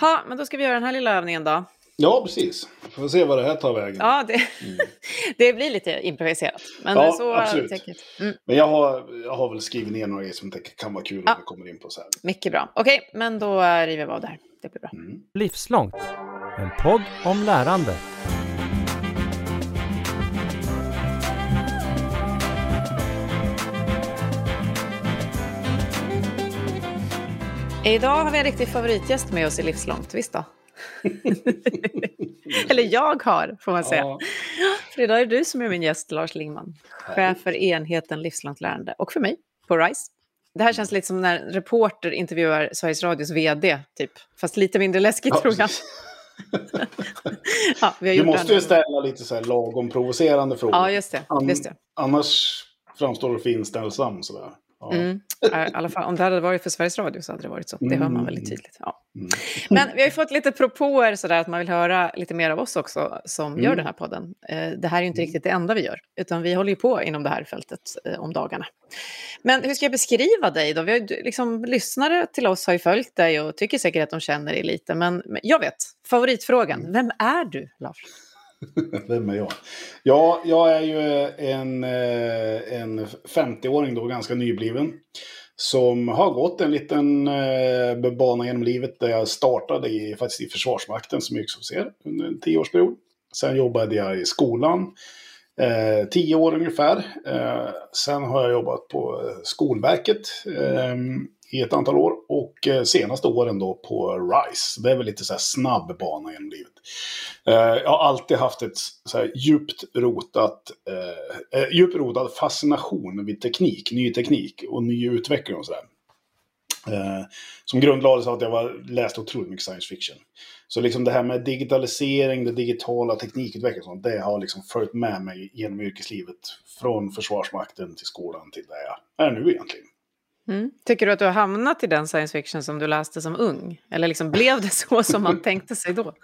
Ha, men då ska vi göra den här lilla övningen då. Ja, precis. Får se vad det här tar vägen. Ja, det, mm. det blir lite improviserat. Men ja, så absolut. Mm. Men jag har, jag har väl skrivit ner några grejer som jag kan vara kul ja. om vi kommer in på så här. Mycket bra. Okej, okay, men då river vi av där. Det blir bra. Mm. Livslångt. En podd om lärande. Idag har vi en riktig favoritgäst med oss i Livslångt, visst då? Eller jag har, får man säga. Ja. För idag är det du som är min gäst, Lars Lingman. Chef för enheten Livslångt lärande. Och för mig, på RISE. Det här känns lite som när reporter intervjuar Sveriges Radios vd, typ. Fast lite mindre läskigt, ja, tror jag. ja, du måste ju ställa lite så här lagom provocerande frågor. Ja, just det. Just det. Annars framstår du för inställsam sådär. Ja. Mm. I alla fall, om det hade varit för Sveriges Radio så hade det varit så. Det hör man väldigt mm. tydligt. Ja. Mm. Men vi har ju fått lite propåer sådär att man vill höra lite mer av oss också som mm. gör den här podden. Det här är ju inte riktigt det enda vi gör, utan vi håller ju på inom det här fältet om dagarna. Men hur ska jag beskriva dig då? Vi har, liksom, lyssnare till oss har ju följt dig och tycker säkert att de känner dig lite. Men jag vet, favoritfrågan, vem är du, Lars? Vem är jag? Ja, jag är ju en, eh, en 50-åring då, ganska nybliven. Som har gått en liten eh, bana genom livet där jag startade i, faktiskt i Försvarsmakten som yrkesofficer under en tioårsperiod. Sen jobbade jag i skolan, eh, tio år ungefär. Eh, sen har jag jobbat på eh, Skolverket eh, i ett antal år och eh, senaste åren då på RISE. Det är väl lite så här snabb bana genom livet. Eh, jag har alltid haft ett så här djupt rotat, eh, eh, djupt rotad fascination vid teknik, ny teknik och ny utveckling och sådär. Eh, som grundlades av att jag var, läste otroligt mycket science fiction. Så liksom det här med digitalisering, det digitala teknikutveckling, och sånt, det har liksom följt med mig genom yrkeslivet. Från Försvarsmakten till skolan till där jag är nu egentligen. Mm. Tycker du att du har hamnat i den science fiction som du läste som ung? Eller liksom blev det så som man tänkte sig då?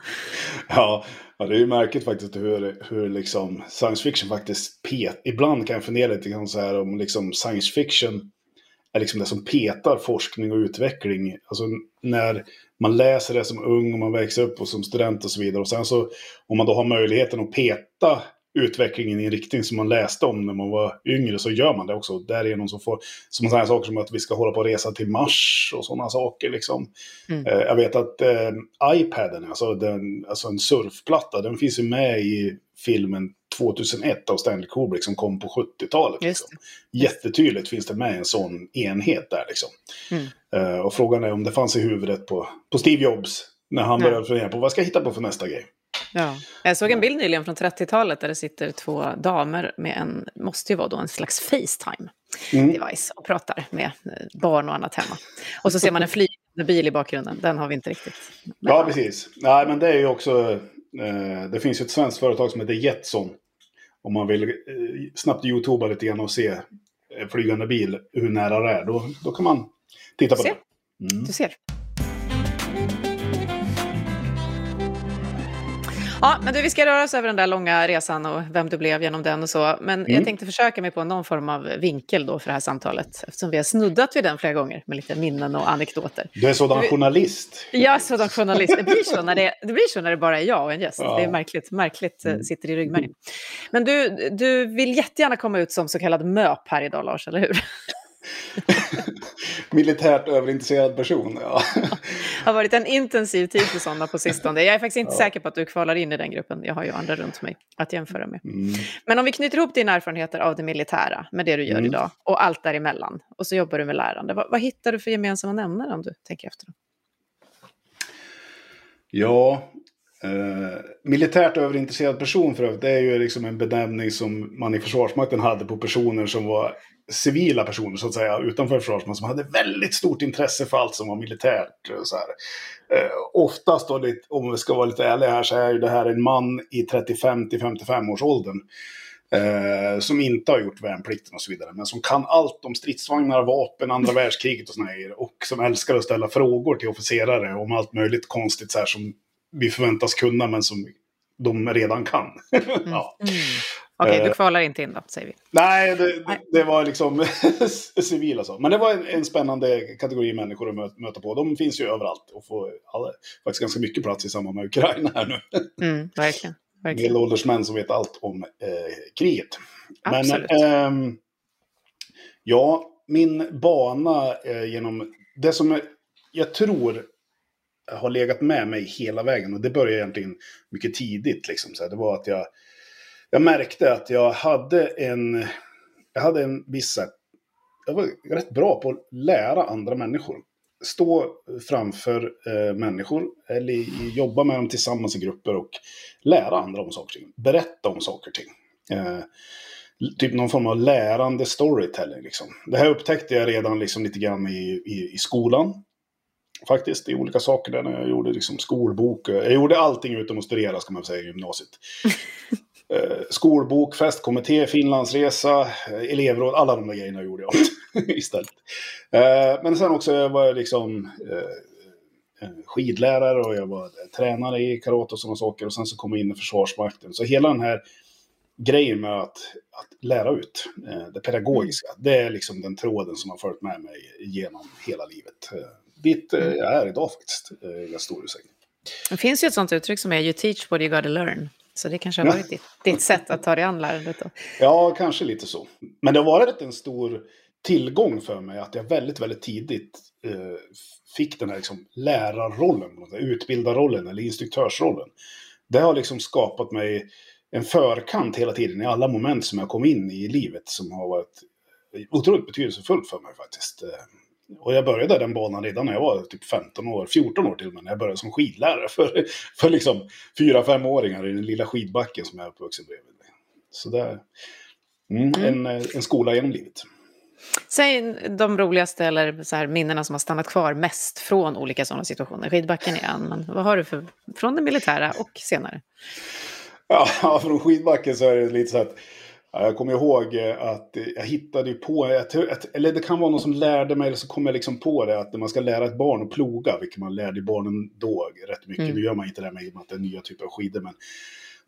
Ja, ja, det är ju märkligt faktiskt hur, hur liksom science fiction faktiskt pet... Ibland kan jag fundera lite grann så här om liksom science fiction är liksom det som petar forskning och utveckling. Alltså när man läser det som ung och man växer upp och som student och så vidare. Och sen så om man då har möjligheten att peta utvecklingen i en riktning som man läste om när man var yngre så gör man det också. Därigenom så får som sådana saker som att vi ska hålla på och resa till Mars och sådana saker. Liksom. Mm. Eh, jag vet att eh, iPaden, alltså, den, alltså en surfplatta, den finns ju med i filmen 2001 av Stanley Kubrick som kom på 70-talet. Liksom. Jättetydligt finns det med en sån enhet där. Liksom. Mm. Eh, och frågan är om det fanns i huvudet på, på Steve Jobs när han började fundera på vad ska jag hitta på för nästa grej. Ja. Jag såg en bild nyligen från 30-talet där det sitter två damer med en, måste ju vara då en slags Facetime mm. device och pratar med barn och annat hemma. Och så ser man en flygande bil i bakgrunden, den har vi inte riktigt. Men... Ja, precis. Nej, men det är ju också, eh, det finns ju ett svenskt företag som heter Jetson. Om man vill eh, snabbt youtuba lite grann och se flygande bil, hur nära det är, då, då kan man titta på det. Mm. Du ser. Ja, men du, vi ska röra oss över den där långa resan och vem du blev genom den och så. Men mm. jag tänkte försöka mig på någon form av vinkel då för det här samtalet. Eftersom vi har snuddat vid den flera gånger med lite minnen och anekdoter. Du är sådan du, journalist. Ja, sådan journalist. Det blir så när det, det, blir så när det bara är jag och en gäst. Ja. Det är märkligt, märkligt eh, mm. sitter i ryggmärgen. Men du, du vill jättegärna komma ut som så kallad MÖP här idag, Lars, eller hur? Militärt överintresserad person, ja. Det har varit en intensiv tid för sådana på sistone. Jag är faktiskt inte ja. säker på att du kvalar in i den gruppen. Jag har ju andra runt mig att jämföra med. Mm. Men om vi knyter ihop dina erfarenheter av det militära med det du gör mm. idag och allt däremellan och så jobbar du med lärande. Vad, vad hittar du för gemensamma nämnare om du tänker efter? Ja, Eh, militärt överintresserad person för övrigt, det är ju liksom en benämning som man i Försvarsmakten hade på personer som var civila personer så att säga utanför Försvarsmakten som hade väldigt stort intresse för allt som var militärt. Så här. Eh, oftast då, om vi ska vara lite ärliga här, så är ju det här en man i 35 till 55 års åldern. Eh, som inte har gjort värnplikten och så vidare. Men som kan allt om stridsvagnar, vapen, andra världskriget och såna här Och som älskar att ställa frågor till officerare om allt möjligt konstigt så här som vi förväntas kunna men som de redan kan. ja. Mm. Okej, okay, du kvalar inte in då, säger vi. Nej, det, Nej. det var liksom civila alltså. Men det var en, en, spännande kategori människor att möta, möta på. De finns ju överallt och får alla, faktiskt ganska mycket plats i samband med Ukraina här nu. Mm, verkligen. Medelålders män som vet allt om eh, kriget. Absolut. Men, eh, ja, min bana eh, genom det som jag tror har legat med mig hela vägen. Och det började egentligen mycket tidigt. Liksom, så här. Det var att jag, jag märkte att jag hade en, jag hade en viss, jag var rätt bra på att lära andra människor. Stå framför eh, människor eller jobba med dem tillsammans i grupper och lära andra om saker och ting. Berätta om saker och ting. Eh, typ någon form av lärande storytelling. Liksom. Det här upptäckte jag redan liksom lite grann i, i, i skolan faktiskt i olika saker där när jag gjorde liksom skolbok. Jag gjorde allting utom att studera ska man säga i gymnasiet. eh, skolbok, festkommitté, finlandsresa, elevråd, alla de där grejerna gjorde jag istället. Eh, men sen också jag var liksom eh, skidlärare och jag var tränare i karate och sådana saker. Och sen så kom jag in i Försvarsmakten. Så hela den här grejen med att, att lära ut eh, det pedagogiska, det är liksom den tråden som har följt med mig genom hela livet. Eh, dit eh, mm. jag är idag faktiskt, i stor utsträckning. Det finns ju ett sånt uttryck som är you teach what you gotta learn. Så det kanske har varit ditt, ditt sätt att ta dig an lärandet då? Ja, kanske lite så. Men det har varit en stor tillgång för mig att jag väldigt, väldigt tidigt eh, fick den här liksom, lärarrollen, utbildarrollen eller instruktörsrollen. Det har liksom skapat mig en förkant hela tiden i alla moment som jag kom in i livet som har varit otroligt betydelsefullt för mig faktiskt. Eh, och jag började den banan redan när jag var typ 15 år, 14 år till och med, när jag började som skidlärare för, för liksom 4-5-åringar i den lilla skidbacken som jag är uppvuxen bredvid. Så det är mm, mm. en, en skola genom livet. Säg de roligaste eller så här minnena som har stannat kvar mest från olika sådana situationer. Skidbacken är en, men vad har du för, från det militära och senare? Ja, från skidbacken så är det lite så att jag kommer ihåg eh, att jag hittade på, eller det kan vara någon som lärde mig, eller så kom jag liksom på det, att när man ska lära ett barn att ploga, vilket man lärde barnen då rätt mycket, mm. nu gör man inte det med att det är nya typer av skidor, men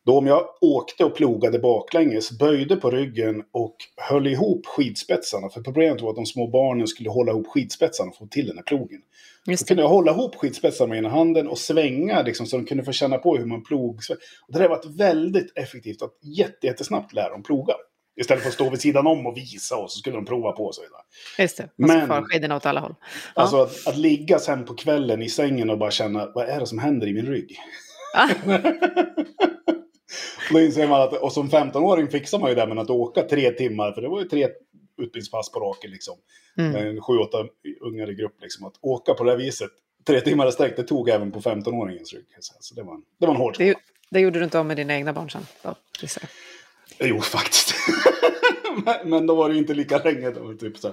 då om jag åkte och plogade baklänges, böjde på ryggen och höll ihop skidspetsarna, för problemet var att de små barnen skulle hålla ihop skidspetsarna och få till den här plogen. Just kunde jag hålla ihop skidspetsarna med ena handen och svänga liksom, så de kunde få känna på hur man plog. Det där var ett väldigt effektivt att jättesnabbt lära dem ploga. Istället för att stå vid sidan om och visa och så skulle de prova på sig. Just det, och så far skidorna åt alla håll. Ja. Alltså att, att ligga sen på kvällen i sängen och bara känna vad är det som händer i min rygg? Ah. Då inser man att, och som 15-åring fixar man ju det med att åka tre timmar, för det var ju tre utbildningspass på raken liksom. Mm. Med sju, åtta ungar i grupp liksom. Att åka på det här viset, tre timmar i sträck, det tog även på 15-åringens rygg. Så det var en, det var en hård det, det gjorde du inte om med dina egna barn sen? Då, jo, faktiskt. men, men då var det inte lika länge, då, typ så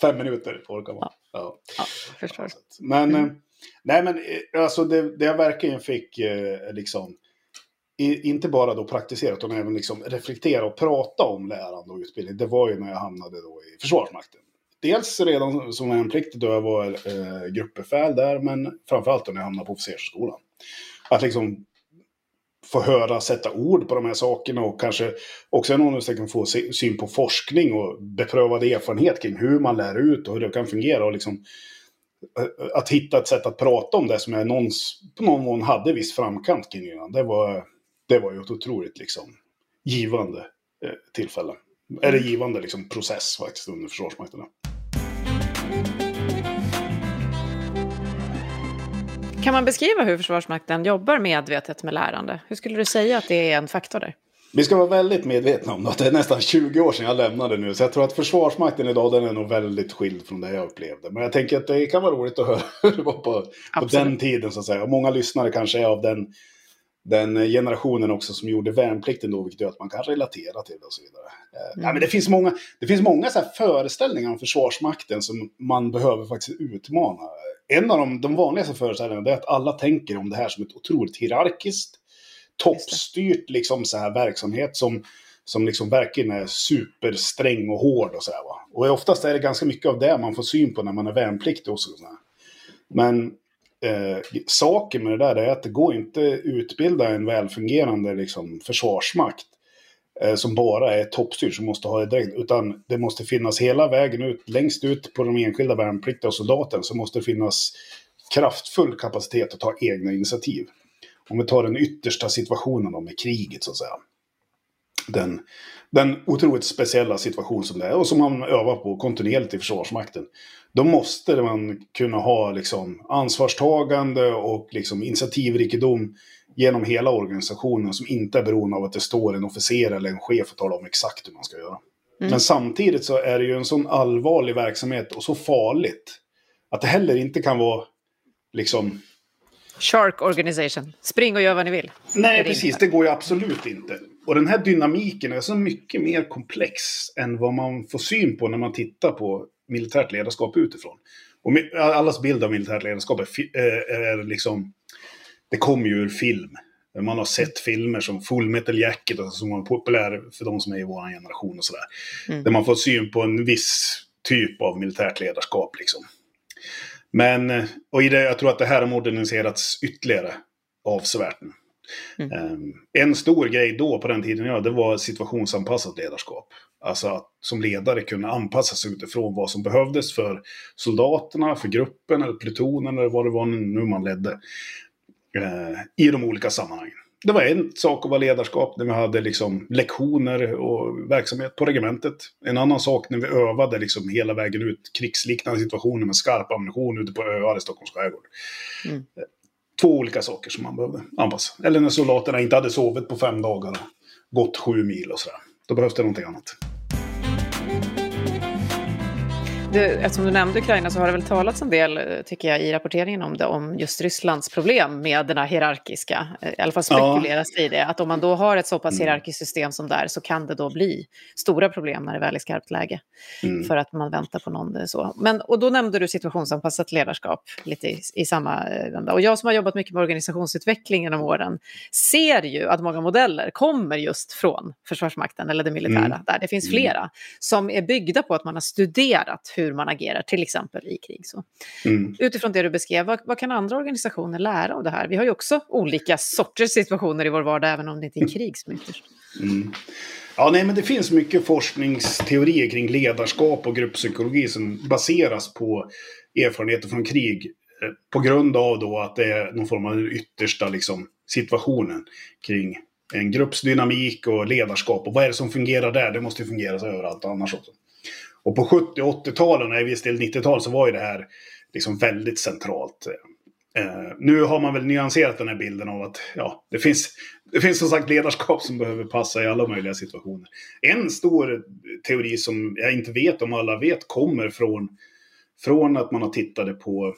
fem minuter orkar man. Ja, ja. ja förstår. Men, mm. Eh, nej men eh, alltså det, det jag verkligen fick eh, liksom inte bara då praktiserat, utan även liksom reflektera och prata om lärande och utbildning. Det var ju när jag hamnade då i Försvarsmakten. Dels redan som värnpliktig då jag var eh, gruppbefäl där, men framförallt då när jag hamnade på officersskolan. Att liksom få höra, sätta ord på de här sakerna och kanske också någon utsträckning få syn på forskning och beprövad erfarenhet kring hur man lär ut och hur det kan fungera. Och liksom, eh, att hitta ett sätt att prata om det som jag någons, på någon mån hade viss framkant kring innan. Det var, det var ju ett otroligt liksom, givande eh, tillfälle. Eller mm. givande liksom, process faktiskt under Försvarsmakten. Kan man beskriva hur Försvarsmakten jobbar medvetet med lärande? Hur skulle du säga att det är en faktor där? Vi ska vara väldigt medvetna om att det är nästan 20 år sedan jag lämnade nu. Så jag tror att Försvarsmakten idag den är nog väldigt skild från det jag upplevde. Men jag tänker att det kan vara roligt att höra hur det var på, på den tiden så att säga. Och många lyssnare kanske är av den den generationen också som gjorde värnplikten då, vilket gör att man kan relatera till det och så vidare. Eh, mm. Ja, men det finns många, det finns många så föreställningar om Försvarsmakten som man behöver faktiskt utmana. En av de, de vanligaste föreställningarna är att alla tänker om det här som ett otroligt hierarkiskt, toppstyrt liksom så här verksamhet som, som liksom verkligen är supersträng och hård och så här, va? Och oftast är det ganska mycket av det man får syn på när man är värnpliktig och så. Men eh, saken med det där är att det går inte att utbilda en välfungerande liksom, försvarsmakt eh, som bara är toppstyrd, som måste ha det direkt. Utan det måste finnas hela vägen ut, längst ut på de enskilda värnpliktiga och soldaten så måste det finnas kraftfull kapacitet att ta egna initiativ. Om vi tar den yttersta situationen då med kriget så att säga. Den, den otroligt speciella situation som det är och som man övar på kontinuerligt i Försvarsmakten. Då måste man kunna ha liksom ansvarstagande och liksom initiativrikedom genom hela organisationen som inte är beroende av att det står en officer eller en chef och talar om exakt hur man ska göra. Mm. Men samtidigt så är det ju en sån allvarlig verksamhet och så farligt att det heller inte kan vara liksom... Shark Organization. Spring och gör vad ni vill. Nej, precis. Det går ju absolut inte. Och den här dynamiken är så mycket mer komplex än vad man får syn på när man tittar på militärt ledarskap utifrån. Och allas bild av militärt ledarskap är, är liksom... Det kommer ju ur film. Man har sett filmer som Full Metal Jacket som var populär för de som är i vår generation och sådär. Mm. Där man får syn på en viss typ av militärt ledarskap liksom. Men, eh, och i det, jag tror att det här har moderniserats ytterligare avsevärt. Mm. Um, en stor grej då på den tiden, ja, det var situationsanpassat ledarskap. Alltså att som ledare kunna anpassa sig utifrån vad som behövdes för soldaterna, för gruppen eller plutonen eller vad det var nu man ledde. Uh, I de olika sammanhangen det var en sak att vara ledarskap när vi hade liksom lektioner och verksamhet på regementet. En annan sak när vi övade liksom hela vägen ut krigsliknande situationer med skarp ammunition ute på öar i Stockholms skärgård. Mm. Två olika saker som man behövde anpassa. Eller när soldaterna inte hade sovit på fem dagar och gått sju mil och sådär. Då behövs det någonting annat. Du, eftersom du nämnde Ukraina så har det väl talats en del, eh, tycker jag, i rapporteringen om det, om just Rysslands problem med den här hierarkiska, eh, i alla fall spekuleras ja. i det, att om man då har ett så pass mm. hierarkiskt system som där så kan det då bli stora problem när det väl är skarpt läge, mm. för att man väntar på någon eh, så. Men, och då nämnde du situationsanpassat ledarskap lite i, i samma vända. Och jag som har jobbat mycket med organisationsutveckling genom åren ser ju att många modeller kommer just från Försvarsmakten eller det militära, mm. där det finns mm. flera, som är byggda på att man har studerat hur hur man agerar, till exempel i krig. Så. Mm. Utifrån det du beskrev, vad, vad, kan andra organisationer lära av det här? Vi har ju också olika sorters situationer i vår vardag, även om det inte är krig som ytterst. Mm. Ja, nej, men det finns mycket forskningsteorier kring ledarskap och grupppsykologi som baseras på erfarenheter från krig eh, på grund av då att det är någon form av yttersta liksom, situationen kring en gruppsdynamik och ledarskap. Och vad är det som fungerar där? Det måste ju fungera överallt annars också. Och på 70 och 80-talen, och viss del 90-tal, så var ju det här liksom väldigt centralt. Eh, nu har man väl nyanserat den här bilden av att ja, det, finns, det finns som sagt ledarskap som behöver passa i alla möjliga situationer. En stor teori som jag inte vet om alla vet kommer från, från att man har tittat på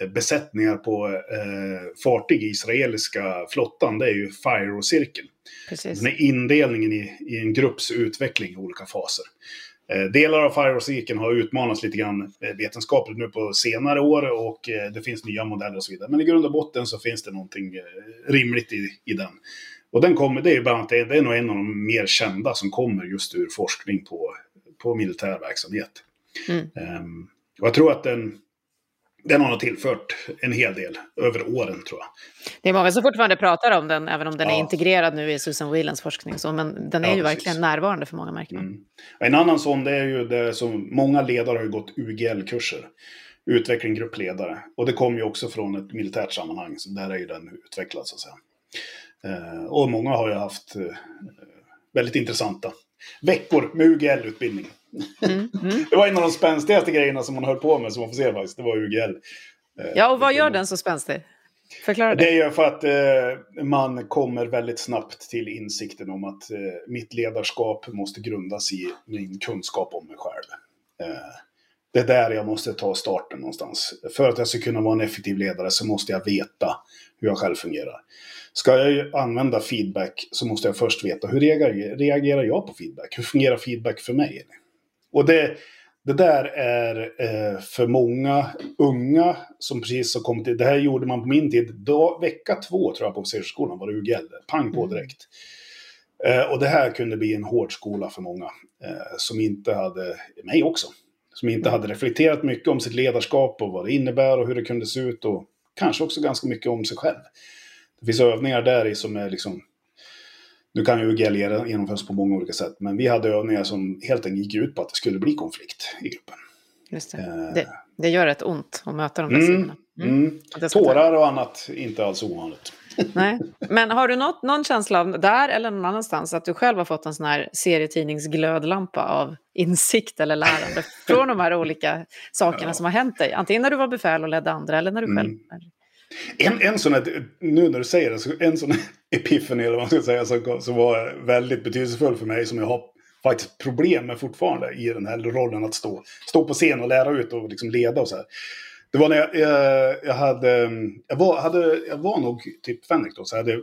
eh, besättningar på eh, fartyg i israeliska flottan, det är ju FIRO-cirkeln. Den är indelningen i, i en grupps utveckling i olika faser. Eh, delar av Firewall-cirkeln har utmanats lite grann eh, vetenskapligt nu på senare år och eh, det finns nya modeller och så vidare. Men i grund och botten så finns det någonting rimligt i, i den. Och den kommer, det är bland annat, det är nog en av de mer kända som kommer just ur forskning på, på militär verksamhet. Mm. Um, och jag tror att den, den har nog tillfört en hel del över åren tror jag. Det är många som fortfarande pratar om den, även om den ja. är integrerad nu i Susan Whelans forskning. Så, men den är ja, ju precis. verkligen närvarande för många märken. Mm. En annan sån, det är ju det som många ledare har gått UGL-kurser. Utveckling gruppledare. Och det kommer ju också från ett militärt sammanhang, så där är ju den utvecklad så att säga. Eh, och många har ju haft eh, väldigt intressanta veckor med UGL-utbildning. Mm, mm. det var en av de spänstigaste grejerna som man höll på med som officer faktiskt. Det var UGL. Eh, ja, och vad gör den så spänstig? Förklara det. Det är för att eh, man kommer väldigt snabbt till insikten om att eh, mitt ledarskap måste grundas i min kunskap om mig själv. Eh, det är där jag måste ta starten någonstans. För att jag ska kunna vara en effektiv ledare så måste jag veta hur jag själv fungerar. Ska jag använda feedback så måste jag först veta hur reagerar jag på feedback? Hur fungerar feedback för mig? Och det, det där är eh, för många unga som precis har kommit till, det här gjorde man på min tid, då, vecka två tror jag på officersskolan var det UGL, pang på mm. direkt. Eh, och det här kunde bli en hård skola för många eh, som inte hade, mig också, som inte hade reflekterat mycket om sitt ledarskap och vad det innebär och hur det kunde se ut och kanske också ganska mycket om sig själv. Det finns övningar där i som är liksom Nu kan ju UGL genomföras på många olika sätt, men vi hade övningar som helt enkelt gick ut på att det skulle bli konflikt i gruppen. Just det. Eh. det, det gör rätt ont att möta de där mm, sidorna. Mm. Mm. Tårar och annat, inte alls ovanligt. Nej. Men har du något, någon känsla av, där eller någon annanstans, att du själv har fått en sån här serietidningsglödlampa av insikt eller lärande från de här olika sakerna ja. som har hänt dig? Antingen när du var befäl och ledde andra eller när du själv... Mm. En, en sån här, nu när du säger det, en sån epiphany eller vad man ska säga som, som var väldigt betydelsefull för mig som jag har faktiskt problem med fortfarande i den här rollen att stå, stå på scen och lära ut och liksom leda och så här. Det var när jag, jag, jag hade, jag var, hade, jag var nog typ fänrik då, så jag hade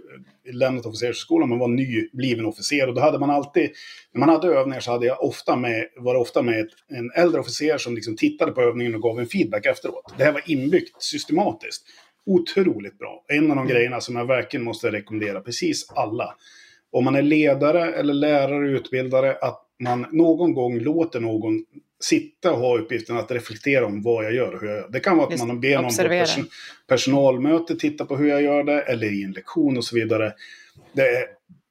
lämnat officersskolan men var nybliven officer. Och då hade man alltid, när man hade övningar så hade jag ofta med, var det ofta med en äldre officer som liksom tittade på övningen och gav en feedback efteråt. Det här var inbyggt systematiskt. Otroligt bra. En av de mm. grejerna som jag verkligen måste rekommendera precis alla. Om man är ledare eller lärare, utbildare, att man någon gång låter någon sitta och ha uppgiften att reflektera om vad jag gör och hur jag gör. Det kan vara att man ber någon på person personalmöte titta på hur jag gör det, eller i en lektion och så vidare. Det, är,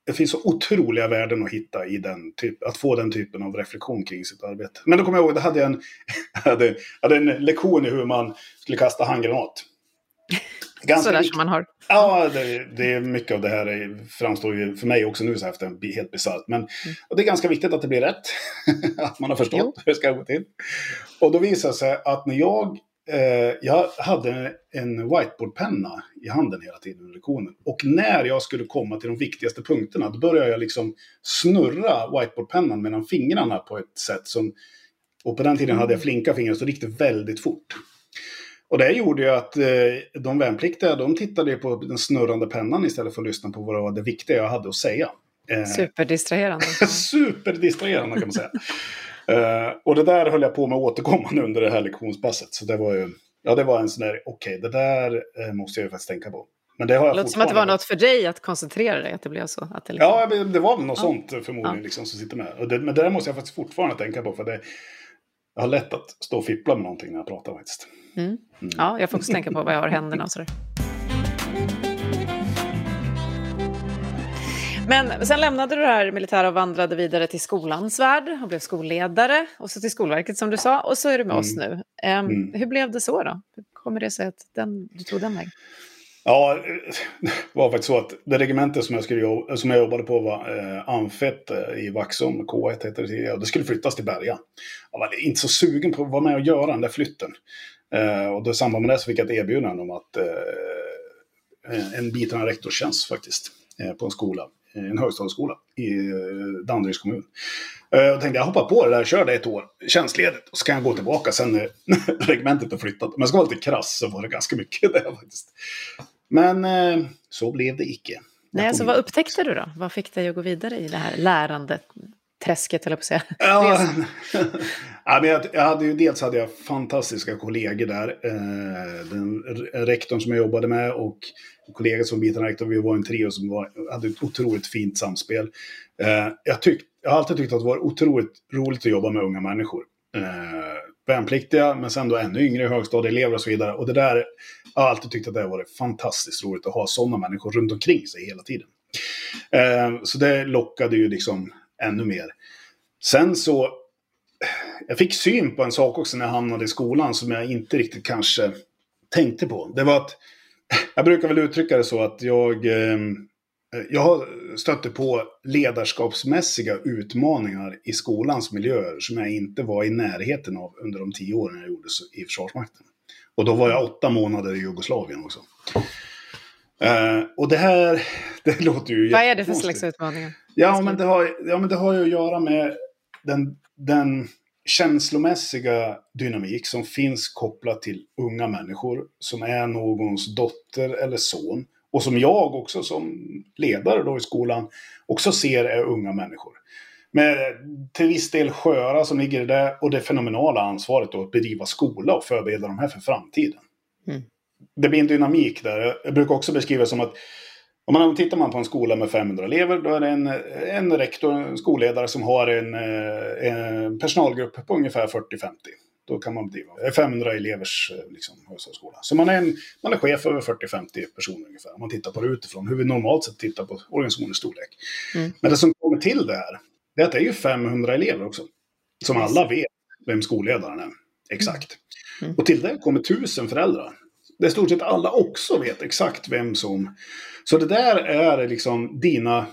det finns så otroliga värden att hitta i den typ, att få den typen av reflektion kring sitt arbete. Men då kommer jag ihåg, då hade jag en, hade, hade en lektion i hur man skulle kasta handgranat. Ganska Sådär som man har. Ja, det, det, är mycket av det här är, framstår ju för mig också nu så efter en helt bisarrt. Men mm. och det är ganska viktigt att det blir rätt. att man har förstått jo. hur det ska gå till. Och då visade det sig att när jag eh, jag hade en whiteboardpenna i handen hela tiden under lektionen. Och när jag skulle komma till de viktigaste punkterna, då började jag liksom snurra whiteboardpennan mellan fingrarna på ett sätt som... Och på den tiden hade jag mm. flinka fingrar, så det gick det väldigt fort. Och det gjorde ju att eh, de värnpliktiga de tittade på den snurrande pennan istället för att lyssna på vad det viktiga jag hade att säga. Eh, Superdistraherande. Superdistraherande kan man säga. eh, och det där höll jag på med återkommande under det här lektionspasset. Så det var ju, ja det var en sån där, okej okay, det där eh, måste jag ju faktiskt tänka på. Men det har jag låter som att det var något för dig att koncentrera dig, att det blev så. Att det liksom... Ja, det var väl något ja. sånt förmodligen ja. liksom, som sitter med. Och det, men det där måste jag faktiskt fortfarande tänka på, för det, jag har lätt att stå och fippla med någonting när jag pratar faktiskt. Mm. Mm. Ja, jag får också tänka på vad jag har i händerna och sådär. Men sen lämnade du det här militära och vandrade vidare till skolans värld och blev skolledare och så till Skolverket som du sa och så är du med mm. oss nu. Um, mm. Hur blev det så då? Hur kommer det sig att den, du tog den vägen? Ja, det var faktiskt så att det regemente som jag, skulle jobba, som jag jobbade på var eh, Amfett eh, i Vaxholm, K1 hette det tidigare, och det skulle flyttas till Berga. Jag var inte så sugen på att vara med och göra den där flytten. Eh, och då i samband med det så fick jag ett erbjudande om att eh, en biträdande rektorstjänst faktiskt, eh, på en skola, eh, en högstadieskola i eh, Danderyds kommun. Eh, jag tänkte jag hoppar på det där, kör det ett år tjänstledigt och så kan jag gå tillbaka sen när regementet har flyttat. Men jag ska vara lite krass så var det ganska mycket där faktiskt. Men eh, så blev det icke. Nej, alltså, vad upptäckte du då? Vad fick dig att gå vidare i det här lärandet? Träsket, jag på att säga. Ja, ja, men jag, hade ju, dels hade jag fantastiska kollegor där. Eh, den rektorn som jag jobbade med och en kollega som biträdande rektor. Vi var en trio som var, hade ett otroligt fint samspel. Eh, jag, tyck, jag har alltid tyckt att det var otroligt roligt att jobba med unga människor. Värnpliktiga, men sen då ännu yngre högstadieelever och så vidare. Och det där, jag har alltid tyckt att det har varit fantastiskt roligt att ha sådana människor runt omkring sig hela tiden. Eh, så det lockade ju liksom ännu mer. Sen så, jag fick syn på en sak också när jag hamnade i skolan som jag inte riktigt kanske tänkte på. Det var att, jag brukar väl uttrycka det så att jag, eh, jag stötte på ledarskapsmässiga utmaningar i skolans miljöer som jag inte var i närheten av under de tio åren jag gjorde i Försvarsmakten. Och då var jag åtta månader i Jugoslavien också. Uh, och det här, det låter ju Vad är det för slags utmaningar? Ja men, det har, ja, men det har ju att göra med den, den känslomässiga dynamik som finns kopplat till unga människor som är någons dotter eller son. Och som jag också som ledare då i skolan också ser är unga människor. Med till viss del sköra som ligger i det och det fenomenala ansvaret då att bedriva skola och förbereda de här för framtiden. Mm. Det blir en dynamik där. Jag brukar också beskriva det som att om man tittar man på en skola med 500 elever, då är det en, en rektor, en skolledare som har en, eh, en personalgrupp på ungefär 40-50. Då kan man bedriva. Det är 500 elevers eh, liksom, högstadieskola. Så man är, en, man är chef över 40-50 personer ungefär. Om man tittar på det utifrån, hur vi normalt sett tittar på organisationens storlek. Mm. Men det som kommer till det här, det är att det är ju 500 elever också. Som alla vet vem skolledaren är. Exakt. Mm. Och till det kommer tusen föräldrar. Där i stort sett alla också vet exakt vem som... Så det där är liksom dina,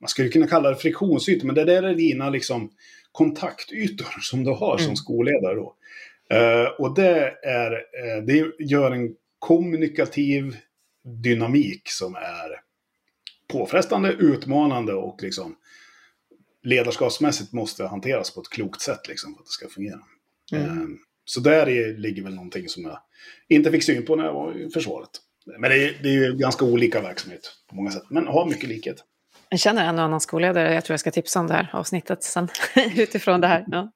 man skulle kunna kalla det friktionsytor, men det där är dina liksom kontaktytor som du har som mm. skolledare då. Uh, och det, är, uh, det gör en kommunikativ dynamik som är påfrestande, utmanande och liksom ledarskapsmässigt måste hanteras på ett klokt sätt liksom, för att det ska fungera. Mm. Uh, så där är, ligger väl någonting som jag inte fick syn på när jag var i försvaret. Men det är, det är ju ganska olika verksamhet på många sätt, men har mycket likhet. Jag känner en och annan skolledare, jag tror jag ska tipsa om det här avsnittet sen utifrån det här. Ja. Mm.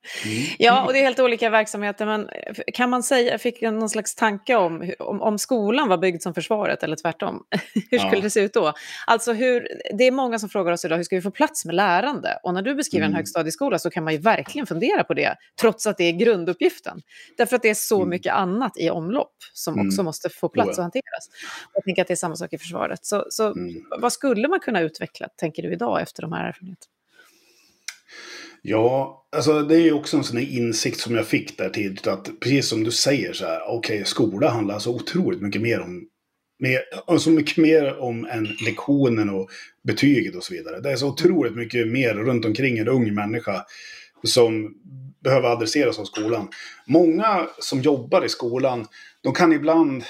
ja, och det är helt olika verksamheter, men kan man säga, jag fick någon slags tanke om, om, om skolan var byggd som försvaret eller tvärtom, hur skulle ja. det se ut då? Alltså hur, det är många som frågar oss idag, hur ska vi få plats med lärande? Och när du beskriver mm. en högstadieskola så kan man ju verkligen fundera på det, trots att det är grunduppgiften. Därför att det är så mm. mycket annat i omlopp som mm. också måste få plats och hanteras. Jag tänker att det är samma sak i försvaret. Så, så mm. vad skulle man kunna utveckla? Tänker du idag efter de här erfarenheterna? Ja, alltså det är ju också en sån insikt som jag fick där tidigt. Att precis som du säger så här, okej, okay, skola handlar så otroligt mycket mer om mer, så mycket mer om än lektionen och betyget och så vidare. Det är så otroligt mycket mer runt omkring en ung människa som behöver adresseras av skolan. Många som jobbar i skolan, de kan ibland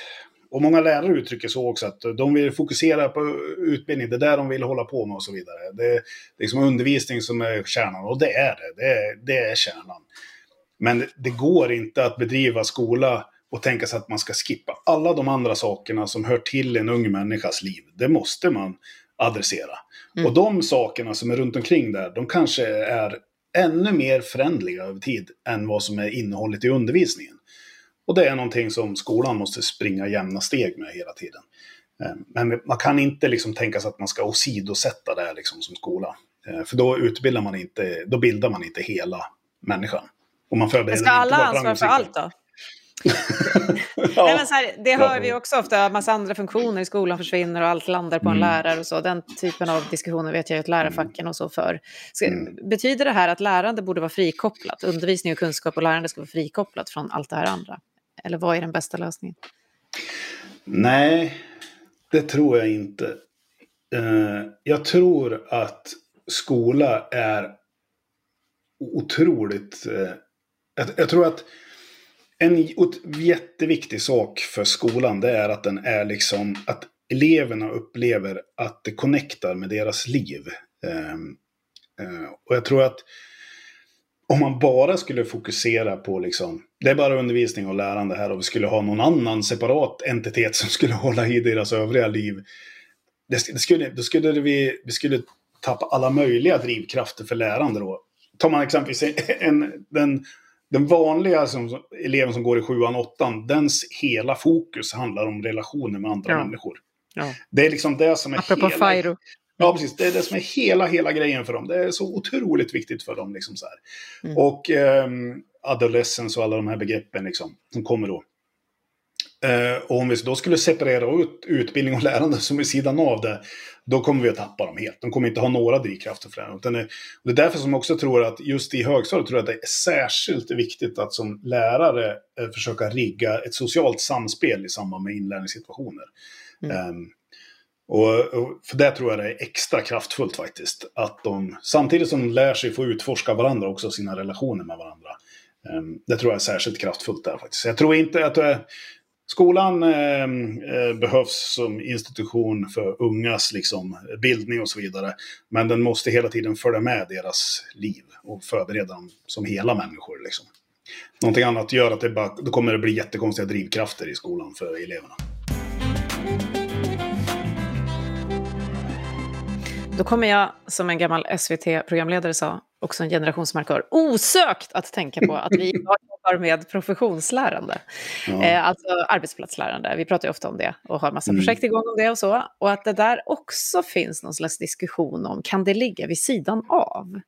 och många lärare uttrycker så också, att de vill fokusera på utbildning, det är där de vill hålla på med och så vidare. Det, är liksom undervisning som är kärnan, och det är det. Det är, det är kärnan. Men det går inte att bedriva skola och tänka sig att man ska skippa alla de andra sakerna som hör till en ung människas liv. Det måste man adressera. Mm. Och de sakerna som är runt omkring där, de kanske är ännu mer förändliga över tid än vad som är innehållet i undervisningen. Och det är någonting som skolan måste springa jämna steg med hela tiden. Eh, men man kan inte liksom tänka sig att man ska åsidosätta det liksom som skola. Eh, för då utbildar man inte, då bildar man inte hela människan. Och man förbereder ska alla ha ansvar för allt då? ja, Nej, men så här, det hör vi också ofta, att massa andra funktioner i skolan försvinner och allt landar på en mm. lärare och så. Den typen av diskussioner vet jag att lärarfacken och så för. Ska, mm. Betyder det här att lärande borde vara frikopplat? Undervisning och kunskap och lärande ska vara frikopplat från allt det här andra? Eller vad är den bästa lösningen? Nej, det tror jag inte. Eh, jag tror att skola är otroligt... Eh, jag, tror att en jätteviktig sak för skolan det är att den är liksom att eleverna upplever att det connectar med deras liv. Eh, och jag tror att om man bara skulle fokusera på liksom, det är bara undervisning och lärande här och vi skulle ha någon annan separat entitet som skulle hålla i deras övriga liv. Det, det skulle, då skulle vi, vi skulle tappa alla möjliga drivkrafter för lärande då. Tar man exempelvis en, den, den vanliga som, eleven som går i sjuan, åttan, dens hela fokus handlar om relationer med andra ja. människor. Ja. Det är liksom det som är Apropå hela... Firo. Ja, precis. Det är det som är hela, hela grejen för dem. Det är så otroligt viktigt för dem. Liksom så mm. Och eh, adolescence och alla de här begreppen liksom, som kommer då. Eh, och om vi då skulle separera ut utbildning och lärande som är sidan av det, då kommer vi att tappa dem helt. De kommer inte ha några drivkrafter för det. Utan det, det är därför som jag också tror att just i högstadiet tror jag att det är särskilt viktigt att som lärare eh, försöka rigga ett socialt samspel i samband med inlärningssituationer. Mm. Och, och, för det tror jag det är extra kraftfullt faktiskt. Att de, samtidigt som de lär sig få utforska varandra, också sina relationer med varandra. Um, det tror jag är särskilt kraftfullt där faktiskt. Jag tror inte att det, skolan ehm, eh, behövs som institution för ungas liksom, bildning och så vidare. Men den måste hela tiden följa med deras liv och förbereda dem som hela människor. Liksom. Någonting annat gör att det bara, då kommer det bli jättekonstiga drivkrafter i skolan för eleverna. Då kommer jag, som en gammal SVT-programledare sa, också en generationsmarkör. Osökt att tänka på att vi jobbar med professionslärande, ja. eh, alltså arbetsplatslärande. Vi pratar ju ofta om det och har massa mm. projekt igång om det och så. Och att det där också finns någon slags diskussion om, kan det ligga vid sidan av?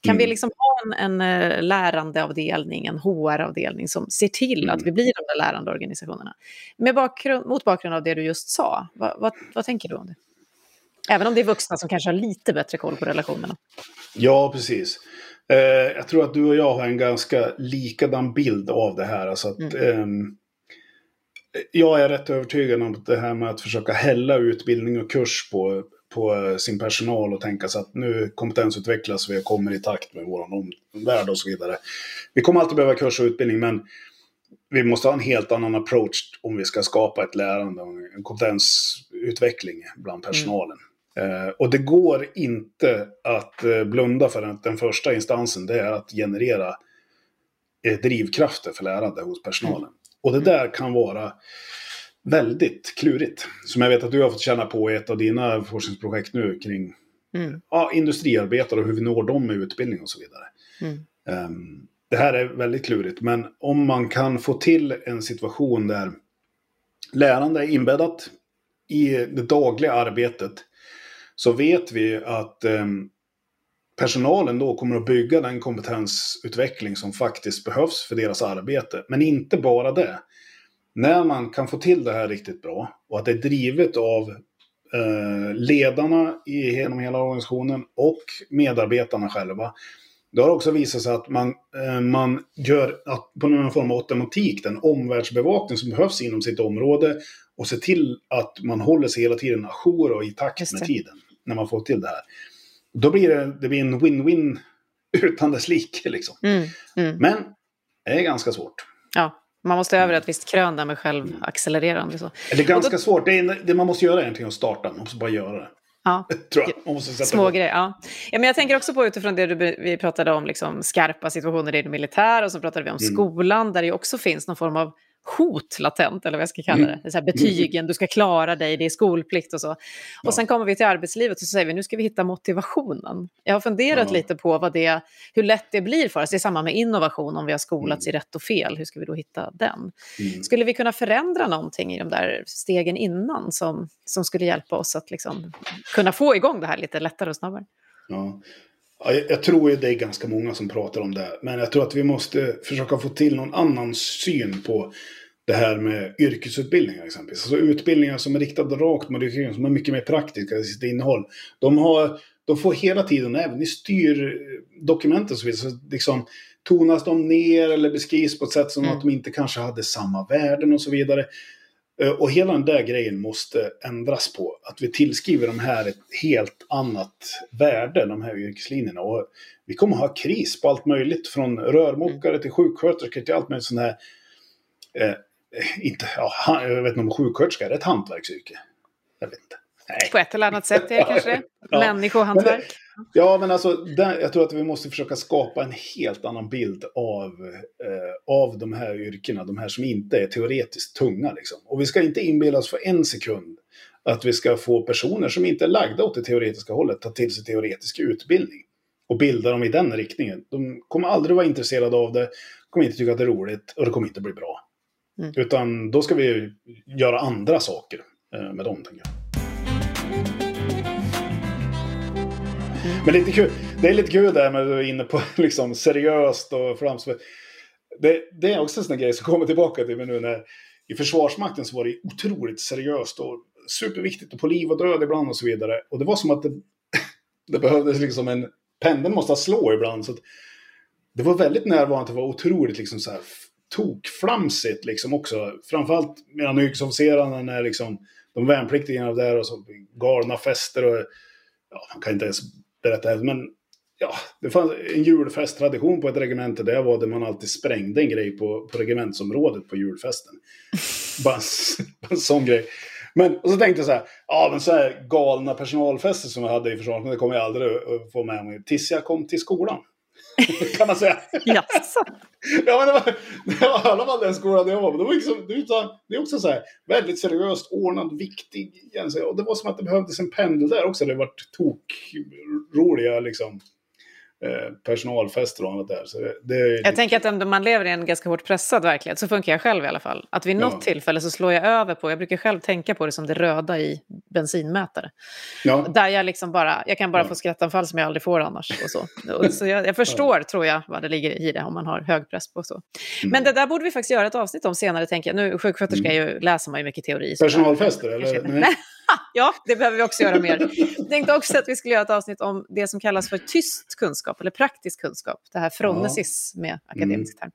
Kan mm. vi liksom ha en, en eh, lärandeavdelning, en HR-avdelning som ser till mm. att vi blir de där lärande organisationerna? Med bakgrund, mot bakgrund av det du just sa, vad, vad, vad tänker du om det? Även om det är vuxna som kanske har lite bättre koll på relationerna. Ja, precis. Eh, jag tror att du och jag har en ganska likadan bild av det här. Alltså att, mm. eh, jag är rätt övertygad om det här med att försöka hälla utbildning och kurs på, på sin personal och tänka sig att nu kompetensutvecklas vi och kommer i takt med vår omvärld och så vidare. Vi kommer alltid behöva kurs och utbildning, men vi måste ha en helt annan approach om vi ska skapa ett lärande och en kompetensutveckling bland personalen. Eh, och det går inte att eh, blunda för att den första instansen det är att generera eh, drivkrafter för lärande hos personalen. Och det där kan vara väldigt klurigt. Som jag vet att du har fått känna på i ett av dina forskningsprojekt nu kring mm. ja, industriarbetare och hur vi når dem med utbildning och så vidare. Mm. Um, det här är väldigt klurigt, men om man kan få till en situation där lärande är inbäddat i det dagliga arbetet så vet vi att eh, personalen då kommer att bygga den kompetensutveckling som faktiskt behövs för deras arbete. Men inte bara det. När man kan få till det här riktigt bra och att det är drivet av eh, ledarna i, genom hela organisationen och medarbetarna själva. Det har också visat sig att man, eh, man gör att, på någon form av automatik den omvärldsbevakning som behövs inom sitt område och se till att man håller sig hela tiden ajour och i takt med tiden när man får till det här. Då blir det, det blir en win-win utan dess like. Liksom. Mm, mm. Men det är ganska svårt. Ja, man måste över ett visst krön där med självaccelererande. Så. Det är ganska då... svårt. Det, är, det man måste göra egentligen att starta. Man måste bara göra det. Ja. Tror jag. Man måste sätta Små på. grejer, ja. ja. men jag tänker också på utifrån det du, vi pratade om, liksom, skarpa situationer i det militära och så pratade vi om mm. skolan där det också finns någon form av hot latent, eller vad jag ska kalla det. det så här, betygen, du ska klara dig, det är skolplikt och så. Och ja. sen kommer vi till arbetslivet och så säger vi nu ska vi hitta motivationen. Jag har funderat ja. lite på vad det, hur lätt det blir för oss. Det är samma med innovation, om vi har skolats mm. i rätt och fel, hur ska vi då hitta den? Mm. Skulle vi kunna förändra någonting i de där stegen innan som, som skulle hjälpa oss att liksom kunna få igång det här lite lättare och snabbare? Ja. Ja, jag tror ju det är ganska många som pratar om det. Men jag tror att vi måste försöka få till någon annan syn på det här med yrkesutbildningar exempelvis. Alltså utbildningar som är riktade rakt mot yrken, som är mycket mer praktiska i sitt innehåll. De, har, de får hela tiden, även i styrdokumenten så vidare, så liksom tonas de ner eller beskrivs på ett sätt som mm. att de inte kanske hade samma värden och så vidare. Eh, och hela den där grejen måste ändras på. Att vi tillskriver de här ett helt annat värde, de här yrkeslinjerna. Och vi kommer ha kris på allt möjligt. Från rörmokare mm. till sjuksköterskor till allt möjligt sånt här. Eh, inte, ja, jag vet inte om sjuksköterska är ett hantverksyrke. Jag vet inte. Nej. På ett eller annat sätt är det kanske. ja. Människohantverk. Ja, men alltså, där, jag tror att vi måste försöka skapa en helt annan bild av, eh, av de här yrkena, de här som inte är teoretiskt tunga. Liksom. Och vi ska inte inbilla oss för en sekund att vi ska få personer som inte är lagda åt det teoretiska hållet ta till sig teoretisk utbildning och bilda dem i den riktningen. De kommer aldrig vara intresserade av det, kommer inte tycka att det är roligt och det kommer inte bli bra. Mm. Utan då ska vi göra andra saker eh, med dem, tänker jag. Men lite kul. Det är lite kul där med att du är inne på liksom seriöst och framspelat. Det, det, är också en sån grej som kommer tillbaka till mig nu när i Försvarsmakten så var det otroligt seriöst och superviktigt och på liv och död ibland och så vidare. Och det var som att det, det behövdes liksom en... Pendeln måste slå ibland. Så det var väldigt närvarande, det var otroligt liksom så här tokflamsigt liksom också. Framförallt mellan yrkesofficerarna när liksom de värnpliktiga där och så galna fester och ja, man kan inte ens berätta det, men ja, det fanns en julfesttradition på ett regemente. Det var det man alltid sprängde en grej på, på regementsområdet på julfesten. Bara en sån grej. Men och så tänkte jag så här, ja men så här galna personalfester som jag hade i försvaret, det kommer jag aldrig att få med mig. Tills jag kom till skolan. kan man säga. Jaså? ja, men det var, det var i alla fall den skolan jag var på. Det, var liksom, det är också så här, väldigt seriöst, ordnad, viktig. Och det var som att det behövdes en pendel där också. Det var tok roliga liksom, personalfester och annat där. Så det, det är jag lite... tänker att om man lever i en ganska hårt pressad verklighet, så funkar jag själv i alla fall. Att vid något Ja. tillfälle så slår jag över på, jag brukar själv tänka på det som det röda i bensinmätare. Ja. Där jag liksom bara, jag kan bara Ja. få skrattanfall som jag aldrig får annars. Och så. Och så jag, jag förstår, tror jag, vad det ligger i det om man har hög press på så. Mm. Men det där borde vi faktiskt göra ett avsnitt om senare, tänker jag. Nu, sjuksköterska är ju, läser man ju mycket teori. Personalfester, eller? Nej. Ja, det behöver vi också göra mer. Jag tänkte också att vi skulle göra ett avsnitt om det som kallas för tyst kunskap, eller praktisk kunskap. Det här fronesis med akademisk term.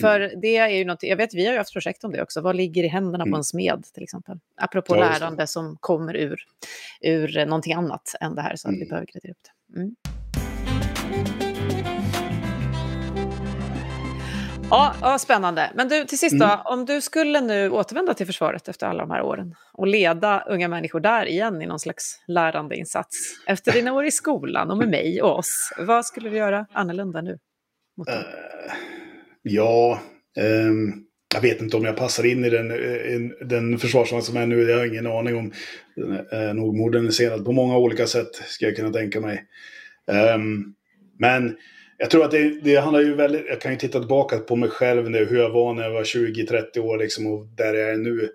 För det är ju något, jag vet, vi har ju haft projekt om det också. Vad ligger i händerna på Mm. en smed, till exempel? Apropå Ja, lärande som kommer ur, ur någonting annat än det här, så att vi Mm. behöver gradera upp det. Mm. Ja, ja, spännande. Men du, till sist då, Mm. om du skulle nu återvända till försvaret efter alla de här åren och leda unga människor där igen i någon slags lärandeinsats efter dina år i skolan och med mig och oss, vad skulle du göra annorlunda nu? Mot? Eh, ja, ehm, jag vet inte om jag passar in i den, eh, in, den försvarsvagn som är nu. Jag har ingen aning om. Den är nog moderniserad på många olika sätt, ska jag kunna tänka mig. Ehm, men jag tror att det, det handlar ju väldigt... Jag kan ju titta tillbaka på mig själv nu, hur jag var när jag var 20-30 år liksom, och där jag är nu.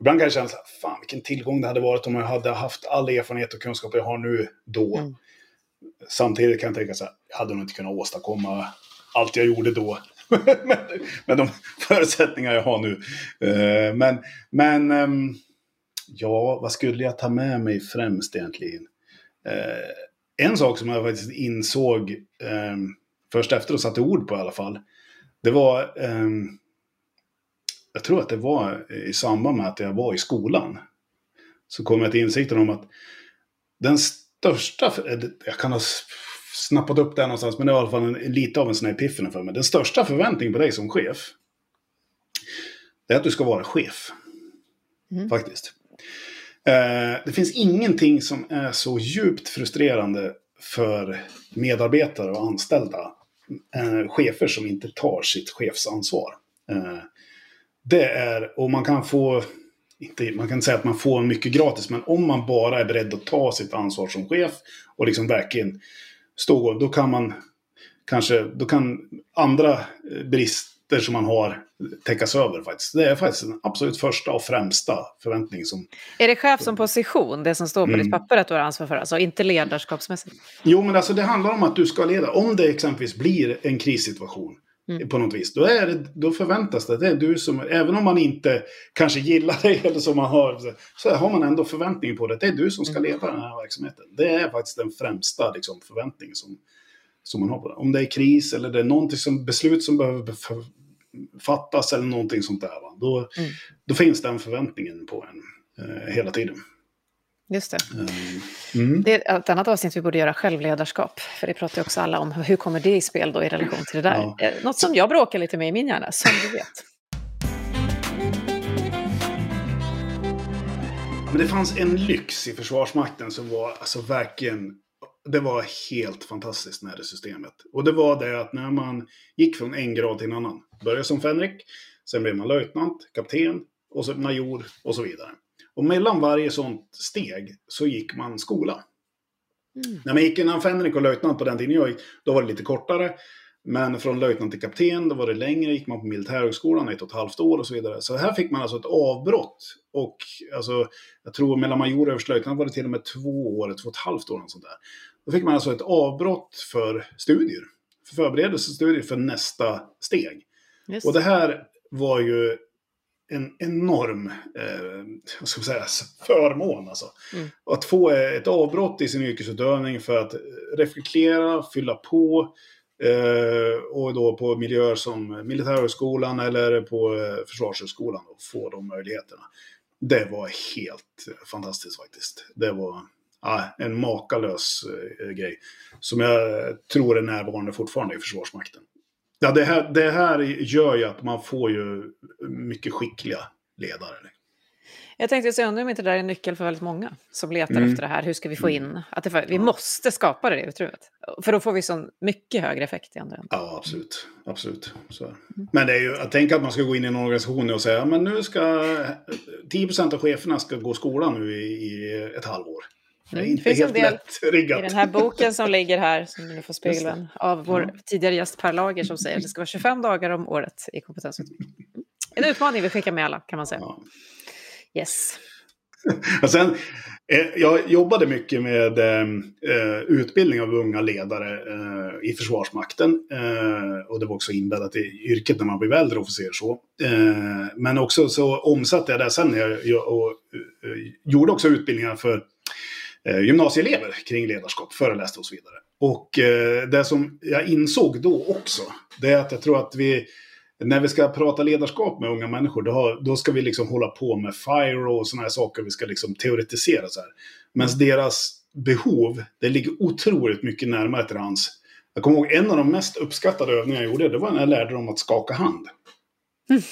Ibland kan jag känna så här, fan vilken tillgång det hade varit om jag hade haft all erfarenhet och kunskap jag har nu då. Mm. Samtidigt kan jag tänka så här, jag hade nog inte kunnat åstadkomma allt jag gjorde då. med, de förutsättningar jag har nu. Eh, men, men ehm, ja, vad skulle jag ta med mig främst egentligen? Eh, en sak som jag faktiskt insåg ehm, först efter att satte ord på i alla fall. Det var, ehm, jag tror att det var i samband med att jag var i skolan. Så kom jag till insikten om att den största, jag kan ha snappat upp det någonstans, men det var i alla fall en, lite av en sån här epiphany för mig. Den största förväntningen på dig som chef, det är att du ska vara chef. Mm. Faktiskt. Eh, det finns ingenting som är så djupt frustrerande för medarbetare och anställda, eh, chefer som inte tar sitt chefsansvar. Eh, det är, och man kan få, inte, man kan säga att man får mycket gratis, men om man bara är beredd att ta sitt ansvar som chef och liksom verkligen stå, då kan man kanske, då kan andra eh, brist brister som man har täckas över faktiskt. Det är faktiskt den absolut första och främsta förväntning som... Är det chef som position, det som står på Mm. ditt papper att du har ansvar för, alltså inte ledarskapsmässigt? Jo, men alltså det handlar om att du ska leda. Om det exempelvis blir en krissituation Mm. på något vis, då, är det, då förväntas det att det är du som, även om man inte kanske gillar dig eller som man har, så har man ändå förväntning på det. Det är du som ska Mm. leda den här verksamheten. Det är faktiskt den främsta liksom, förväntningen som, som man har på det. Om det är kris eller det är någonting som, beslut som behöver fattas eller någonting sånt där. Va? Då, Mm. då finns den förväntningen på en eh, hela tiden. Just det. Eh, mm. Det är ett annat avsnitt vi borde göra, självledarskap. För det pratar ju också alla om. Hur kommer det i spel då i relation till det där? Ja. Eh, Något som jag bråkar lite med i min hjärna, som du vet. Men det fanns en lyx i Försvarsmakten som var alltså verkligen... Det var helt fantastiskt med det systemet. Och det var det att när man gick från en grad till en annan. Började som fänrik, sen blev man löjtnant, kapten, och så major och så vidare. Och mellan varje sånt steg så gick man skola. Mm. När man gick innan fänrik och löjtnant på den tiden jag gick, då var det lite kortare. Men från löjtnant till kapten, då var det längre, gick man på militärhögskolan ett och ett halvt år och så vidare. Så här fick man alltså ett avbrott. Och alltså, jag tror mellan major och överstelöjtnant var det till och med två år, två och ett halvt år. Och sånt där. Då fick man alltså ett avbrott för studier. För förberedelsestudier för nästa steg. Just. Och det här var ju en enorm eh, vad ska man säga, förmån. Alltså. Mm. Att få ett avbrott i sin yrkesutövning för att reflektera, fylla på. Eh, och då på miljöer som Militärhögskolan eller på eh, Försvarshögskolan och få de möjligheterna. Det var helt fantastiskt faktiskt. Det var ja, en makalös eh, grej. Som jag tror är närvarande fortfarande i Försvarsmakten. Ja, det här, det här gör ju att man får ju mycket skickliga ledare. Jag tänkte säga, undrar om inte det där är en nyckel för väldigt många som letar Mm. efter det här. Hur ska vi få in? Att det, vi måste skapa det utrymmet. För då får vi så mycket högre effekt i andra änden. Ja, absolut. absolut. Så. det. Men det är ju, att tänka att man ska gå in i en organisation och säga men nu ska 10% av cheferna ska gå skolan nu i, i ett halvår. Det är mm. inte helt lätt riggat. I den här boken som ligger här, som ni får spegla, av vår ja. tidigare gäst Per Lager som säger att det ska vara 25 dagar om året i kompetensutveckling. En utmaning vi skickar med alla, kan man säga. Ja. Yes. Och sen, eh, jag jobbade mycket med eh, utbildning av unga ledare eh, i Försvarsmakten. Och det var också inbäddat i yrket när man blev äldre officer. Så. Men också så omsatte jag det sen jag, jag och, gjorde också utbildningar för gymnasieelever kring ledarskap, föreläste och så vidare. Och det som jag insåg då också, det är att jag tror att vi när vi ska prata ledarskap med unga människor, då, då ska vi liksom hålla på med FIRE och sådana här saker. Vi ska liksom teoretisera så här. Men mm. deras behov, det ligger otroligt mycket närmare till hans. Jag kommer ihåg en av de mest uppskattade övningar jag gjorde, det var när jag lärde dem att skaka hand. Mm.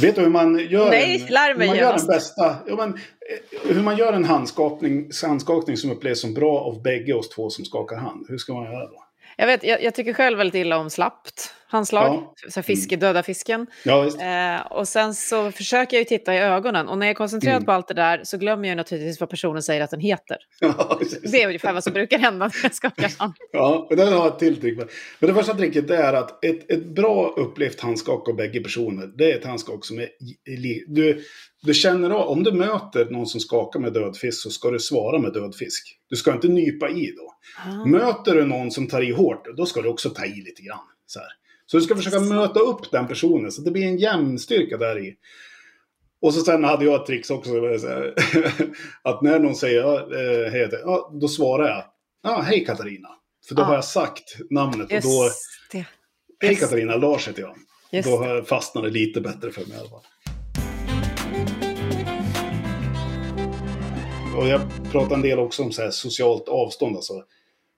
Vet du hur man gör, Nej, en, hur man gör den bästa... Ja, men, eh, hur man gör en handskakning, handskakning som upplevs som bra av bägge oss två som skakar hand. Hur ska man göra då? Jag, vet, jag, jag tycker själv väldigt illa om slappt handslag, ja. så fiske, döda fisken. Ja, eh, och sen så försöker jag ju titta i ögonen och när jag är koncentrerad mm. på allt det där så glömmer jag naturligtvis vad personen säger att den heter. Ja, det är ungefär vad som brukar hända när jag skakar hand. Ja, men den har ett till trick. Men det första tricket är att ett, ett bra upplevt handskak av bägge personer, det är ett handskak som är... Du, du känner av, om du möter någon som skakar med död fisk så ska du svara med död fisk. Du ska inte nypa i då. Ah. Möter du någon som tar i hårt, då ska du också ta i lite grann. Så, här. Så du ska försöka möta upp den personen så det blir en jämnstyrka där i. Och så sen hade jag ett trix också. att när någon säger äh, hej, då svarar jag ja, hej Katarina. För då ah. har jag sagt namnet. och då, det. Hej Katarina, Lars heter jag. Just då fastnar det lite bättre för mig i alla fall. Och jag pratar en del också om så socialt avstånd, alltså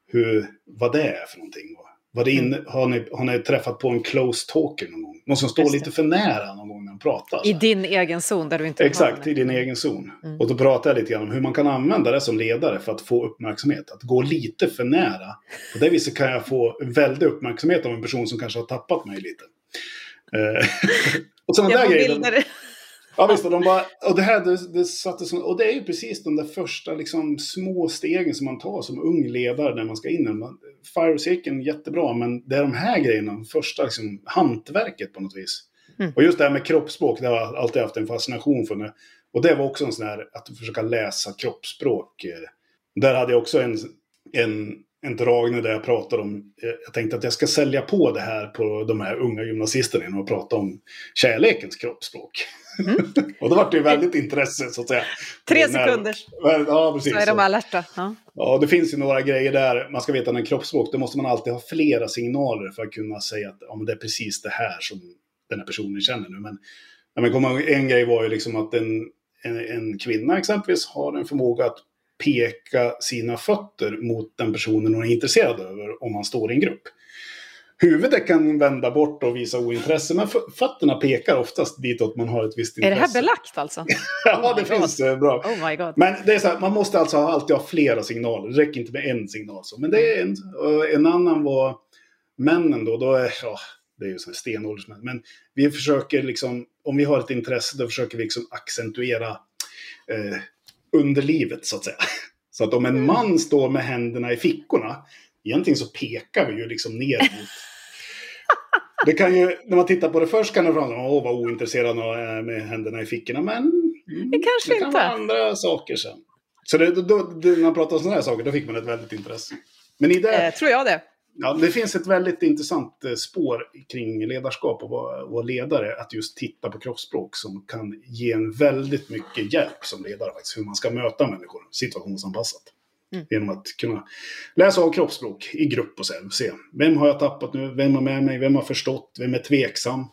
hur, vad det är för någonting. Vad det in, mm. har, ni, har ni träffat på en close talker någon gång? Någon som står lite för nära någon gång när man pratar? I din egen zon där du inte Exakt, i din egen zon. Mm. Och då pratar jag lite grann om hur man kan använda det som ledare för att få uppmärksamhet. Att gå lite för nära. På det viset kan jag få väldig uppmärksamhet av en person som kanske har tappat mig lite. Eh, och sådana där grejer. Ja visst, och, de bara, och det här det, det satte som, och det är ju precis de där första liksom, små stegen som man tar som ung ledare när man ska in. Fire-cirkeln jättebra, men det är de här grejerna, första liksom, hantverket på något vis. Mm. Och just det här med kroppsspråk, det har jag alltid haft en fascination för. Nu. Och det var också en sån här, att försöka läsa kroppsspråk. Där hade jag också en, en, en dragning där jag pratade om, eh, jag tänkte att jag ska sälja på det här på de här unga gymnasisterna genom att prata om kärlekens kroppsspråk. Mm. och då var det ju väldigt intresse så att säga. Tre sekunder. Ja, precis. Så är de alerta. Ja. ja, det finns ju några grejer där. Man ska veta när kroppsspråk, då måste man alltid ha flera signaler för att kunna säga att ja, det är precis det här som den här personen känner nu. Men, ja, men en grej var ju liksom att en, en, en kvinna exempelvis har en förmåga att peka sina fötter mot den personen hon är intresserad över om man står i en grupp. Huvudet kan vända bort och visa ointresse, men fötterna pekar oftast ditåt man har ett visst intresse. Är det här belagt alltså? ja, oh det finns God. bra. Oh my God. Men det är så här, man måste alltså alltid ha flera signaler. Det räcker inte med en signal. Så. Men det är en, en annan var männen då. då är, ja, det är ju stenåldersmän. Men vi försöker liksom, om vi har ett intresse, då försöker vi liksom accentuera eh, underlivet så att säga. Så att om en mm. man står med händerna i fickorna, egentligen så pekar vi ju liksom ner mot det kan ju, när man tittar på det först kan det framstå åh vad ointresserad han är med händerna i fickorna. Men mm, det kanske det kan inte. vara andra saker sen. Så det, då, då, när man pratar om sådana här saker, då fick man ett väldigt intresse. Men i det, eh, tror jag det. Ja, det finns ett väldigt intressant eh, spår kring ledarskap och vara, ledare. Att just titta på kroppsspråk som kan ge en väldigt mycket hjälp som ledare. Faktiskt, hur man ska möta människor situationsanpassat. Mm. Genom att kunna läsa av kroppsspråk i grupp och sen se. Vem har jag tappat nu? Vem har med mig? Vem har förstått? Vem är tveksam?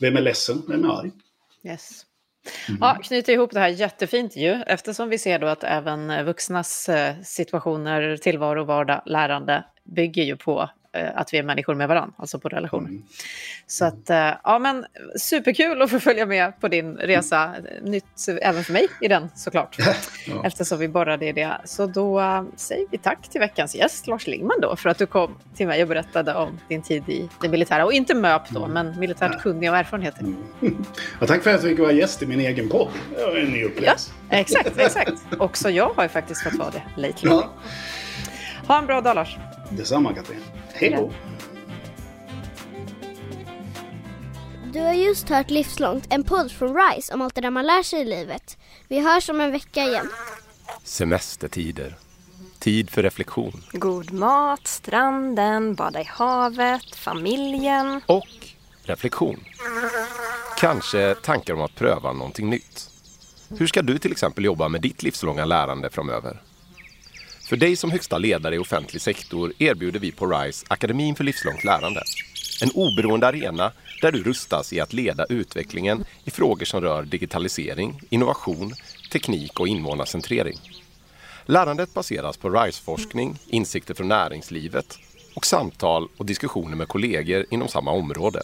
Vem är ledsen? Vem är arg? Yes. Mm. Ja, knyter ihop det här jättefint ju, eftersom vi ser då att även vuxnas eh, situationer, tillvaro, vardag, lärande bygger ju på eh, att vi är människor med varandra, alltså på relationer. Mm. Så att, eh, ja men superkul att få följa med på din resa. Nytt även för mig i den såklart. ja. Eftersom vi borrade i det. Så då uh, säger vi tack till veckans gäst, Lars Lingman då, för att du kom till mig och berättade om din tid i det militära. Och inte MÖP då, mm. men militärt kunnig och erfarenheter. Mm. Ja, tack för att jag fick vara gäst i min egen podd. Det var en ny upplevelse. Ja, exakt, exakt. Också jag har ju faktiskt fått vara det lately. Ja. Ha en bra dag Lars. Detsamma Katrin. Hej då. Du har just hört Livslångt, en podd från RISE om allt det där man lär sig i livet. Vi hörs om en vecka igen. Semestertider. Tid för reflektion. God mat, stranden, bada i havet, familjen. Och reflektion. Kanske tankar om att pröva någonting nytt. Hur ska du till exempel jobba med ditt livslånga lärande framöver? För dig som högsta ledare i offentlig sektor erbjuder vi på RISE Akademin för livslångt lärande. En oberoende arena där du rustas i att leda utvecklingen i frågor som rör digitalisering, innovation, teknik och invånarcentrering. Lärandet baseras på RISE-forskning, insikter från näringslivet och samtal och diskussioner med kollegor inom samma område.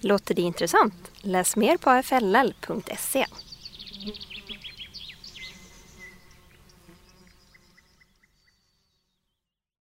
Låter det intressant? Läs mer på afll.se.